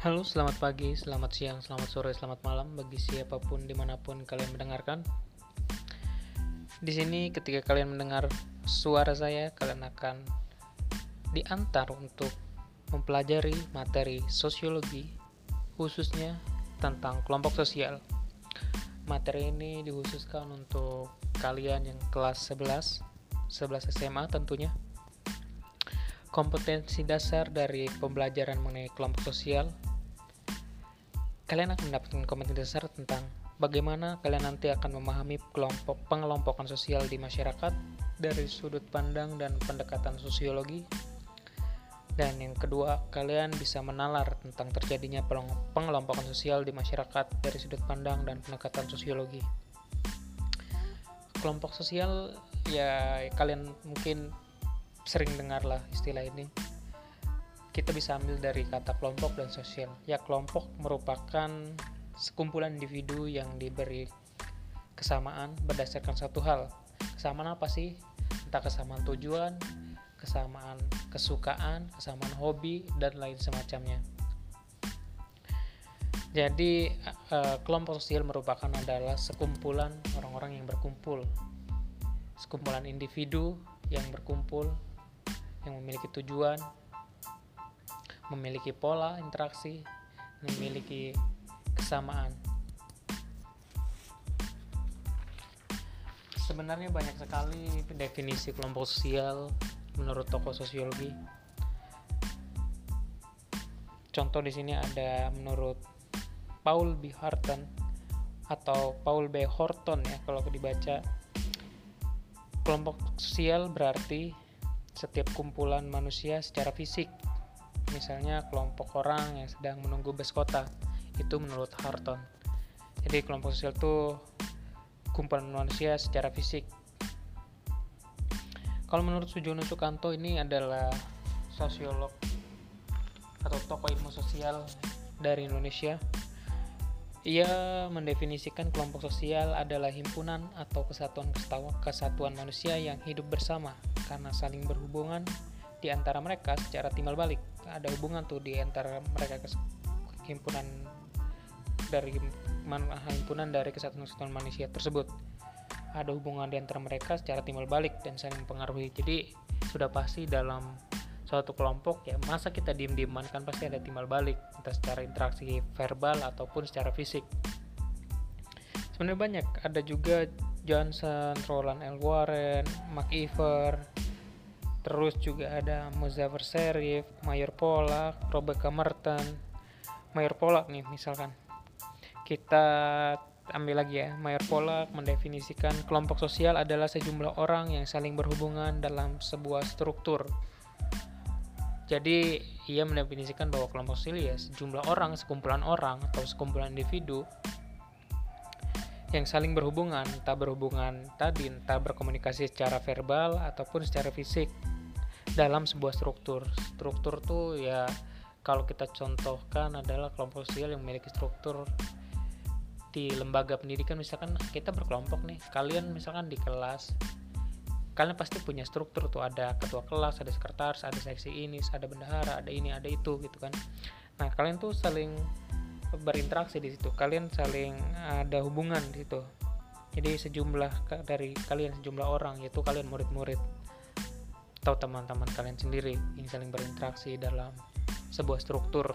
Halo, selamat pagi, selamat siang, selamat sore, selamat malam bagi siapa pun di mana pun kalian mendengarkan. Di sini ketika kalian mendengar suara saya, kalian akan diantar untuk mempelajari materi sosiologi, khususnya tentang kelompok sosial. Materi ini dikhususkan untuk kalian yang kelas 11, 11 SMA tentunya kompetensi dasar dari pembelajaran mengenai kelompok sosial. Kalian akan mendapatkan kompetensi dasar tentang bagaimana kalian nanti akan memahami kelompok pengelompokan sosial di masyarakat dari sudut pandang dan pendekatan sosiologi. Dan yang kedua, kalian bisa menalar tentang terjadinya pengelompokan sosial di masyarakat dari sudut pandang dan pendekatan sosiologi. Kelompok sosial ya kalian mungkin sering dengar lah istilah ini kita bisa ambil dari kata kelompok dan sosial. Ya kelompok merupakan sekumpulan individu yang diberi kesamaan berdasarkan satu hal. Kesamaan apa sih? Entah kesamaan tujuan kesamaan kesukaan kesamaan hobi dan lain semacamnya. Jadi eh, kelompok sosial merupakan adalah sekumpulan orang-orang yang berkumpul. Sekumpulan individu yang berkumpul yang memiliki tujuan, memiliki pola interaksi, memiliki kesamaan. Sebenarnya banyak sekali definisi kelompok sosial menurut tokoh sosiologi. Contoh di sini ada menurut Paul B. Horton atau Paul B. Horton ya kalau dibaca kelompok sosial berarti setiap kumpulan manusia secara fisik. Misalnya kelompok orang yang sedang menunggu bus kota. Itu menurut Harton. Jadi kelompok sosial itu kumpulan manusia secara fisik. Kalau menurut Sujono Sukanto ini adalah sosiolog atau tokoh ilmu sosial dari Indonesia. Ia mendefinisikan kelompok sosial adalah himpunan atau kesatuan kesatuan manusia yang hidup bersama karena saling berhubungan di antara mereka secara timbal balik ada hubungan tuh di antara mereka himpunan dari himpunan dari kesatuan-kesatuan manusia tersebut. Ada hubungan di antara mereka secara timbal balik dan saling mempengaruhi. Jadi sudah pasti dalam suatu kelompok ya masa kita diem-dieman kan pasti ada timbal balik entah secara interaksi verbal ataupun secara fisik. Sebenarnya banyak. Ada juga Johnson, Roland L. Warren, McIver, terus juga ada Muzaffer Serif, Mayor Polak, Rebecca Merton, Mayor Polak nih misalkan. Kita ambil lagi ya, Mayor Polak mendefinisikan kelompok sosial adalah sejumlah orang yang saling berhubungan dalam sebuah struktur. Jadi ia mendefinisikan bahwa kelompok sosial ya sejumlah orang, sekumpulan orang atau sekumpulan individu yang saling berhubungan, tak berhubungan tadi, entah berkomunikasi secara verbal ataupun secara fisik dalam sebuah struktur. Struktur tuh ya kalau kita contohkan adalah kelompok sosial yang memiliki struktur di lembaga pendidikan. Misalkan kita berkelompok nih kalian misalkan di kelas kalian pasti punya struktur tuh. Ada ketua kelas ada sekretaris ada seksi ini ada bendahara ada ini ada itu gitu kan. Nah kalian tuh saling berinteraksi di situ. Kalian saling ada hubungan di situ. Jadi sejumlah dari kalian sejumlah orang yaitu kalian murid-murid atau teman-teman kalian sendiri yang saling berinteraksi dalam sebuah struktur.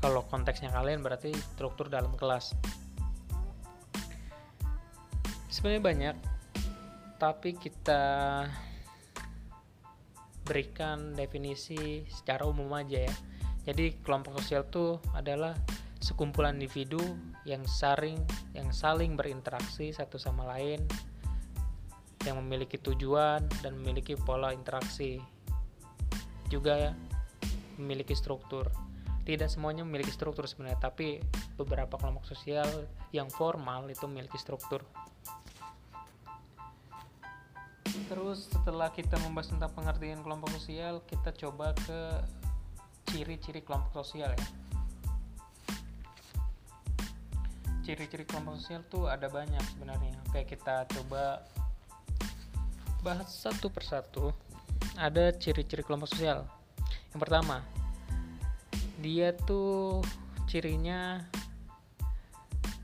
Kalau konteksnya kalian berarti struktur dalam kelas. Sebenarnya banyak tapi kita berikan definisi secara umum aja ya jadi kelompok sosial itu adalah sekumpulan individu yang saring yang saling berinteraksi satu sama lain yang memiliki tujuan dan memiliki pola interaksi. Juga ya memiliki struktur. Tidak semuanya memiliki struktur sebenarnya tapi beberapa kelompok sosial yang formal itu memiliki struktur. Terus setelah kita membahas tentang pengertian kelompok sosial kita coba ke ciri-ciri kelompok sosial ya? Ciri-ciri kelompok sosial tuh ada banyak sebenarnya. Oke kita coba bahas satu persatu ada ciri-ciri kelompok sosial. Yang pertama dia tuh cirinya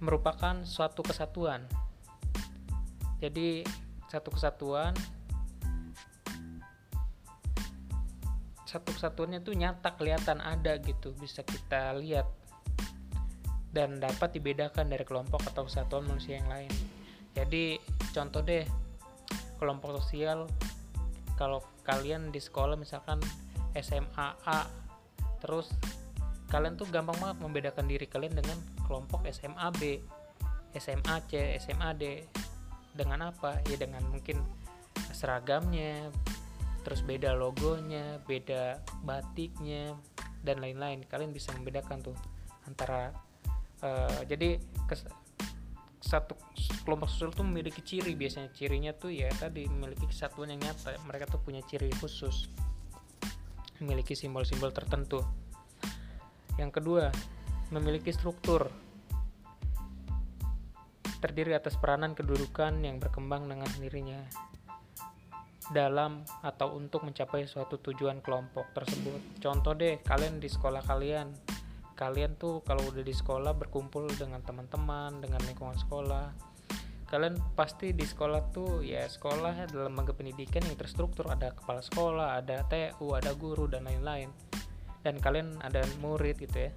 merupakan suatu kesatuan. Jadi satu kesatuan satu kesatuannya tuh nyata kelihatan ada gitu bisa kita lihat dan dapat dibedakan dari kelompok atau kesatuan manusia yang lain. Jadi contoh deh kelompok sosial kalau kalian di sekolah misalkan SMA A terus kalian tuh gampang banget membedakan diri kalian dengan kelompok SMA B SMA C SMA D. Dengan apa? Ya dengan mungkin seragamnya terus beda logonya beda batiknya dan lain-lain. Kalian bisa membedakan tuh antara uh, jadi kes, satu kelompok sosial tuh memiliki ciri. Biasanya cirinya tuh ya tadi memiliki kesatuan yang nyata. Mereka tuh punya ciri khusus. Memiliki simbol-simbol tertentu. Yang kedua memiliki struktur. Terdiri atas peranan kedudukan yang berkembang dengan sendirinya dalam atau untuk mencapai suatu tujuan kelompok tersebut. Contoh deh, kalian di sekolah kalian, kalian tuh kalau udah di sekolah berkumpul dengan teman-teman, dengan lingkungan sekolah, kalian pasti di sekolah tuh ya sekolah dalam lembaga pendidikan yang terstruktur ada kepala sekolah, ada TU, ada guru dan lain-lain. Dan kalian ada murid gitu ya.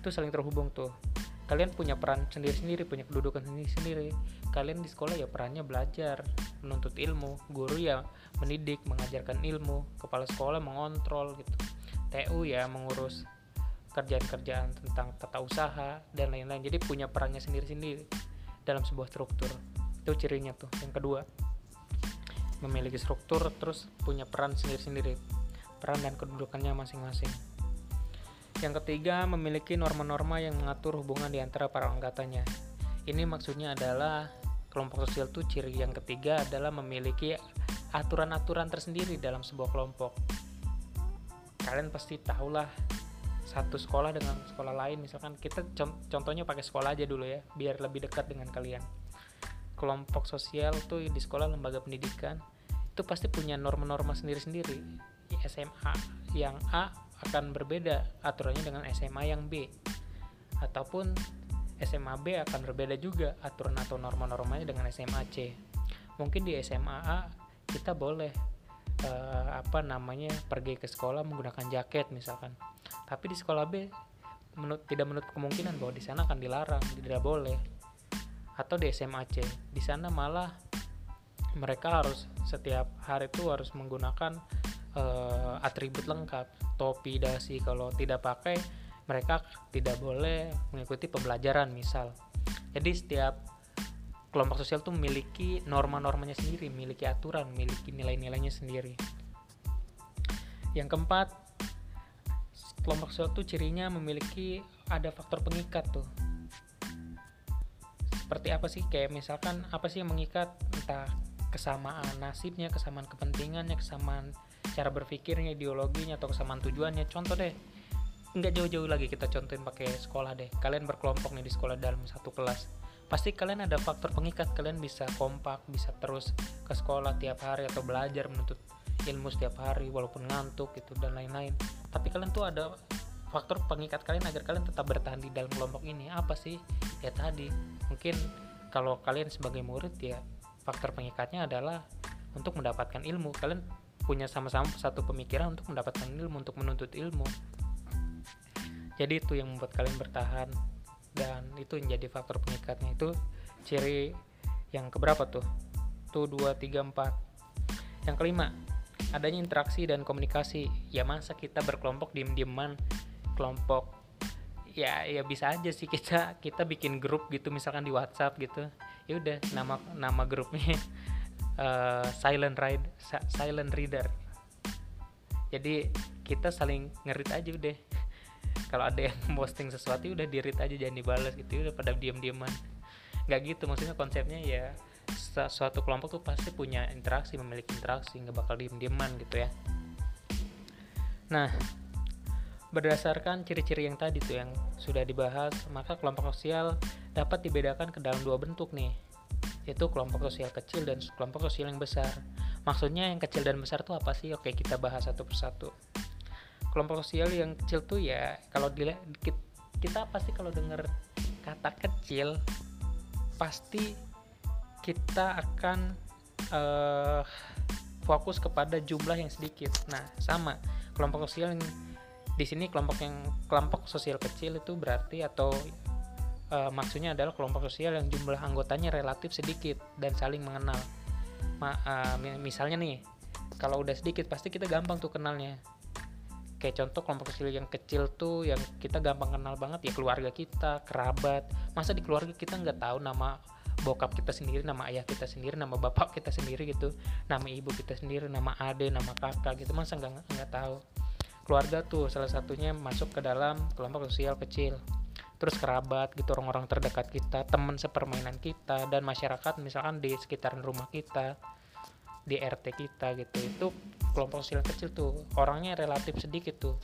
Itu saling terhubung tuh kalian punya peran sendiri-sendiri punya kedudukan sendiri-sendiri. Kalian di sekolah ya perannya belajar menuntut ilmu. Guru ya mendidik mengajarkan ilmu. Kepala sekolah mengontrol gitu. TU ya mengurus kerjaan-kerjaan tentang tata usaha dan lain-lain. Jadi punya perannya sendiri-sendiri dalam sebuah struktur. Itu cirinya tuh. Yang kedua memiliki struktur terus punya peran sendiri-sendiri. Peran dan kedudukannya masing-masing yang ketiga, memiliki norma-norma yang mengatur hubungan di antara para anggotanya. Ini maksudnya adalah kelompok sosial itu ciri yang ketiga adalah memiliki aturan-aturan tersendiri dalam sebuah kelompok. Kalian pasti tahulah satu sekolah dengan sekolah lain misalkan kita contohnya pakai sekolah aja dulu ya biar lebih dekat dengan kalian kelompok sosial tuh di sekolah lembaga pendidikan itu pasti punya norma-norma sendiri-sendiri SMA yang A akan berbeda aturannya dengan SMA yang B. Ataupun SMA B akan berbeda juga aturan atau norma-normanya dengan SMA C. Mungkin di SMA A kita boleh uh, apa namanya pergi ke sekolah menggunakan jaket misalkan. Tapi di sekolah B menurut tidak menurut kemungkinan bahwa di sana akan dilarang tidak boleh. Atau di SMA C di sana malah mereka harus setiap hari itu harus menggunakan uh, atribut lengkap. Topi dasi kalau tidak pakai mereka tidak boleh mengikuti pembelajaran misal. Jadi setiap kelompok sosial itu memiliki norma-normanya sendiri memiliki aturan memiliki nilai-nilainya sendiri. Yang keempat kelompok sosial itu cirinya memiliki ada faktor pengikat tuh. Seperti apa sih? Kayak misalkan apa sih yang mengikat? Entah kesamaan nasibnya kesamaan kepentingannya kesamaan cara berpikirnya ideologinya atau kesamaan tujuannya. Contoh deh nggak jauh-jauh lagi kita contohin pakai sekolah deh. Kalian berkelompok nih di sekolah dalam satu kelas. Pasti kalian ada faktor pengikat. Kalian bisa kompak bisa terus ke sekolah tiap hari atau belajar menuntut ilmu setiap hari walaupun ngantuk gitu dan lain-lain. Tapi kalian tuh ada faktor pengikat kalian agar kalian tetap bertahan di dalam kelompok ini. Apa sih? Ya tadi mungkin kalau kalian sebagai murid ya faktor pengikatnya adalah untuk mendapatkan ilmu. Kalian punya sama-sama satu pemikiran untuk mendapatkan ilmu untuk menuntut ilmu. Jadi itu yang membuat kalian bertahan. Dan itu yang jadi faktor pengikatnya. Itu ciri yang keberapa tuh? Tuh dua tiga empat. Yang kelima adanya interaksi dan komunikasi. Ya masa kita berkelompok diem-dieman? Kelompok ya ya bisa aja sih kita kita bikin grup gitu misalkan di WhatsApp gitu. Ya udah nama nama grupnya uh, silent read silent reader. Jadi kita saling ngerit aja udah. Kalau ada yang posting sesuatu udah di read aja jangan dibalas gitu. Udah pada diam diaman nggak gitu maksudnya konsepnya ya suatu kelompok tuh pasti punya interaksi memiliki interaksi nggak bakal diem dieman gitu ya. Nah berdasarkan ciri-ciri yang tadi tuh yang sudah dibahas maka kelompok sosial dapat dibedakan ke dalam dua bentuk nih yaitu kelompok sosial kecil dan kelompok sosial yang besar. Maksudnya yang kecil dan besar itu apa sih? Oke, kita bahas satu persatu. kelompok sosial yang kecil tuh ya kalau dilihat kita pasti kalau dengar kata kecil pasti kita akan uh, fokus kepada jumlah yang sedikit. Nah, sama kelompok sosial yang di sini kelompok yang kelompok sosial kecil itu berarti atau uh, maksudnya adalah kelompok sosial yang jumlah anggotanya relatif sedikit dan saling mengenal. Ma, uh, misalnya nih, kalau udah sedikit pasti kita gampang tuh kenalnya. Kayak contoh kelompok sosial yang kecil tuh yang kita gampang kenal banget ya keluarga kita, kerabat. Masa di keluarga kita nggak tahu nama bokap kita sendiri, nama ayah kita sendiri, nama bapak kita sendiri gitu, nama ibu kita sendiri, nama ade, nama kakak gitu. Masa nggak nggak tahu keluarga tuh salah satunya masuk ke dalam kelompok sosial kecil terus kerabat gitu orang-orang terdekat kita teman sepermainan kita dan masyarakat misalkan di sekitaran rumah kita di RT kita gitu. Itu kelompok sosial kecil tuh orangnya relatif sedikit tuh.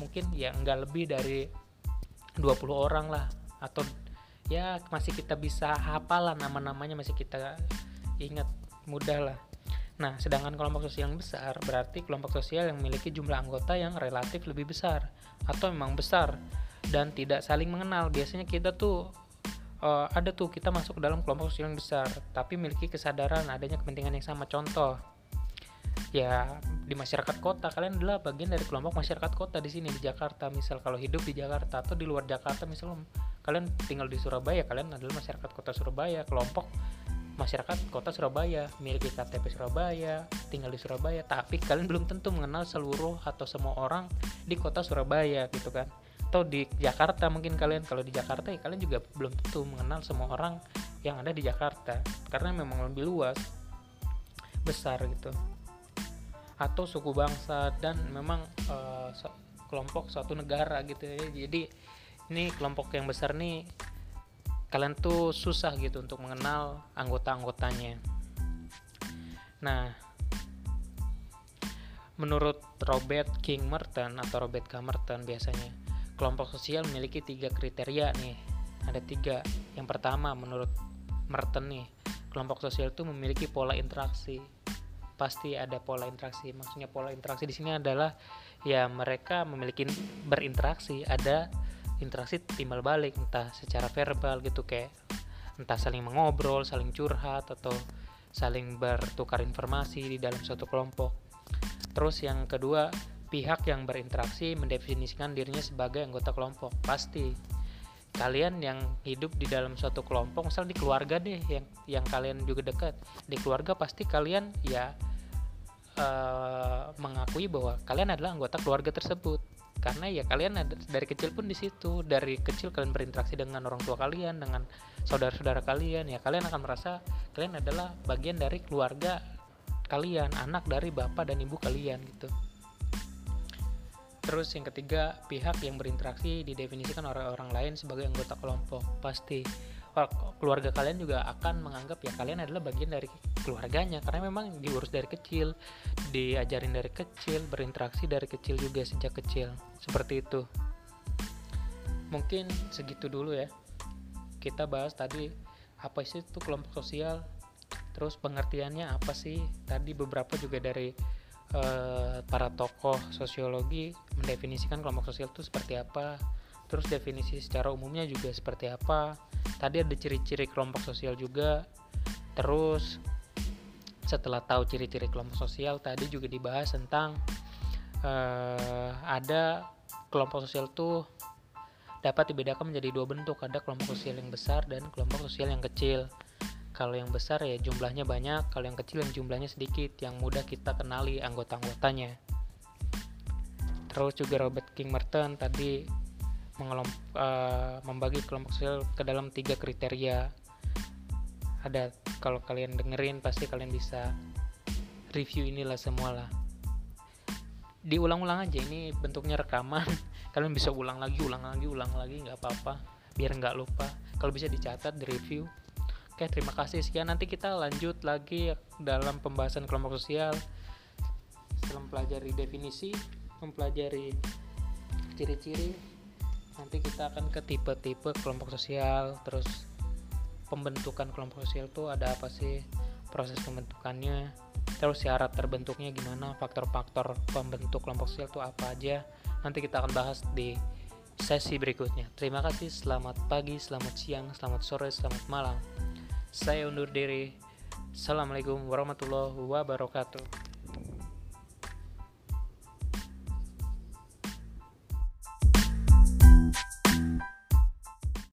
Mungkin ya nggak lebih dari 20 orang lah atau ya masih kita bisa hafalan nama-namanya masih kita ingat mudah lah. Nah, sedangkan kelompok sosial yang besar berarti kelompok sosial yang memiliki jumlah anggota yang relatif lebih besar atau memang besar dan tidak saling mengenal. Biasanya kita tuh uh, ada tuh kita masuk ke dalam kelompok sosial yang besar tapi memiliki kesadaran adanya kepentingan yang sama. Contoh, ya di masyarakat kota kalian adalah bagian dari kelompok masyarakat kota di sini di Jakarta. Misal kalau hidup di Jakarta atau di luar Jakarta, misal kalian tinggal di Surabaya, kalian adalah masyarakat kota Surabaya, kelompok masyarakat kota Surabaya, memiliki KTP Surabaya, tinggal di Surabaya, tapi kalian belum tentu mengenal seluruh atau semua orang di kota Surabaya gitu kan. Atau di Jakarta mungkin kalian kalau di Jakarta ya kalian juga belum tentu mengenal semua orang yang ada di Jakarta karena memang lebih luas besar gitu. Atau suku bangsa dan memang uh, kelompok suatu negara gitu ya. Jadi ini kelompok yang besar nih kalian tuh susah gitu untuk mengenal anggota-anggotanya. Nah, menurut Robert King Merton atau Robert K. Merton biasanya, kelompok sosial memiliki tiga kriteria nih. Ada tiga. Yang pertama, menurut Merton nih, kelompok sosial itu memiliki pola interaksi. Pasti ada pola interaksi. Maksudnya pola interaksi di sini adalah ya mereka memiliki berinteraksi, ada interaksi timbal balik entah secara verbal gitu kayak entah saling mengobrol, saling curhat atau saling bertukar informasi di dalam suatu kelompok. Terus yang kedua, pihak yang berinteraksi mendefinisikan dirinya sebagai anggota kelompok. Pasti. Kalian yang hidup di dalam suatu kelompok, misal di keluarga deh yang yang kalian juga dekat. Di keluarga pasti kalian ya uh, mengakui bahwa kalian adalah anggota keluarga tersebut. Karena ya kalian ada, dari kecil pun di situ. Dari kecil kalian berinteraksi dengan orang tua kalian dengan saudara-saudara kalian. Ya kalian akan merasa kalian adalah bagian dari keluarga kalian anak dari bapak dan ibu kalian gitu terus yang ketiga pihak yang berinteraksi didefinisikan oleh orang lain sebagai anggota kelompok. Pasti keluarga kalian juga akan menganggap ya kalian adalah bagian dari keluarganya karena memang diurus dari kecil diajarin dari kecil berinteraksi dari kecil juga sejak kecil. Seperti itu. Mungkin segitu dulu ya. Kita bahas tadi apa sih itu kelompok sosial terus pengertiannya apa sih? Tadi beberapa juga dari uh, para tokoh sosiologi mendefinisikan kelompok sosial itu seperti apa terus definisi secara umumnya juga seperti apa. Tadi ada ciri-ciri kelompok sosial juga. Terus setelah tahu ciri-ciri kelompok sosial tadi juga dibahas tentang uh, ada kelompok sosial tuh dapat dibedakan menjadi dua bentuk. Ada kelompok sosial yang besar dan kelompok sosial yang kecil kalau yang besar ya jumlahnya banyak kalau yang kecil yang jumlahnya sedikit yang mudah kita kenali anggota-anggotanya. Terus juga Robert King Merton tadi mengelomp, uh, membagi kelompok sosial ke dalam tiga kriteria. Ada kalau kalian dengerin pasti kalian bisa review inilah semua lah diulang-ulang aja ini bentuknya rekaman. Kalian bisa ulang lagi ulang lagi ulang lagi nggak apa-apa. Biar nggak lupa. Kalau bisa dicatat di review oke terima kasih. Sekian nanti kita lanjut lagi dalam pembahasan kelompok sosial. Setelah mempelajari definisi mempelajari ciri-ciri nanti kita akan ke tipe-tipe kelompok sosial. Terus pembentukan kelompok sosial itu ada apa sih? Proses pembentukannya terus syarat terbentuknya gimana? Faktor-faktor pembentuk kelompok sosial itu apa aja? Nanti kita akan bahas di sesi berikutnya. Terima kasih, selamat pagi, selamat siang, selamat sore, selamat malam. Saya undur diri. Assalamualaikum warahmatullahi wabarakatuh.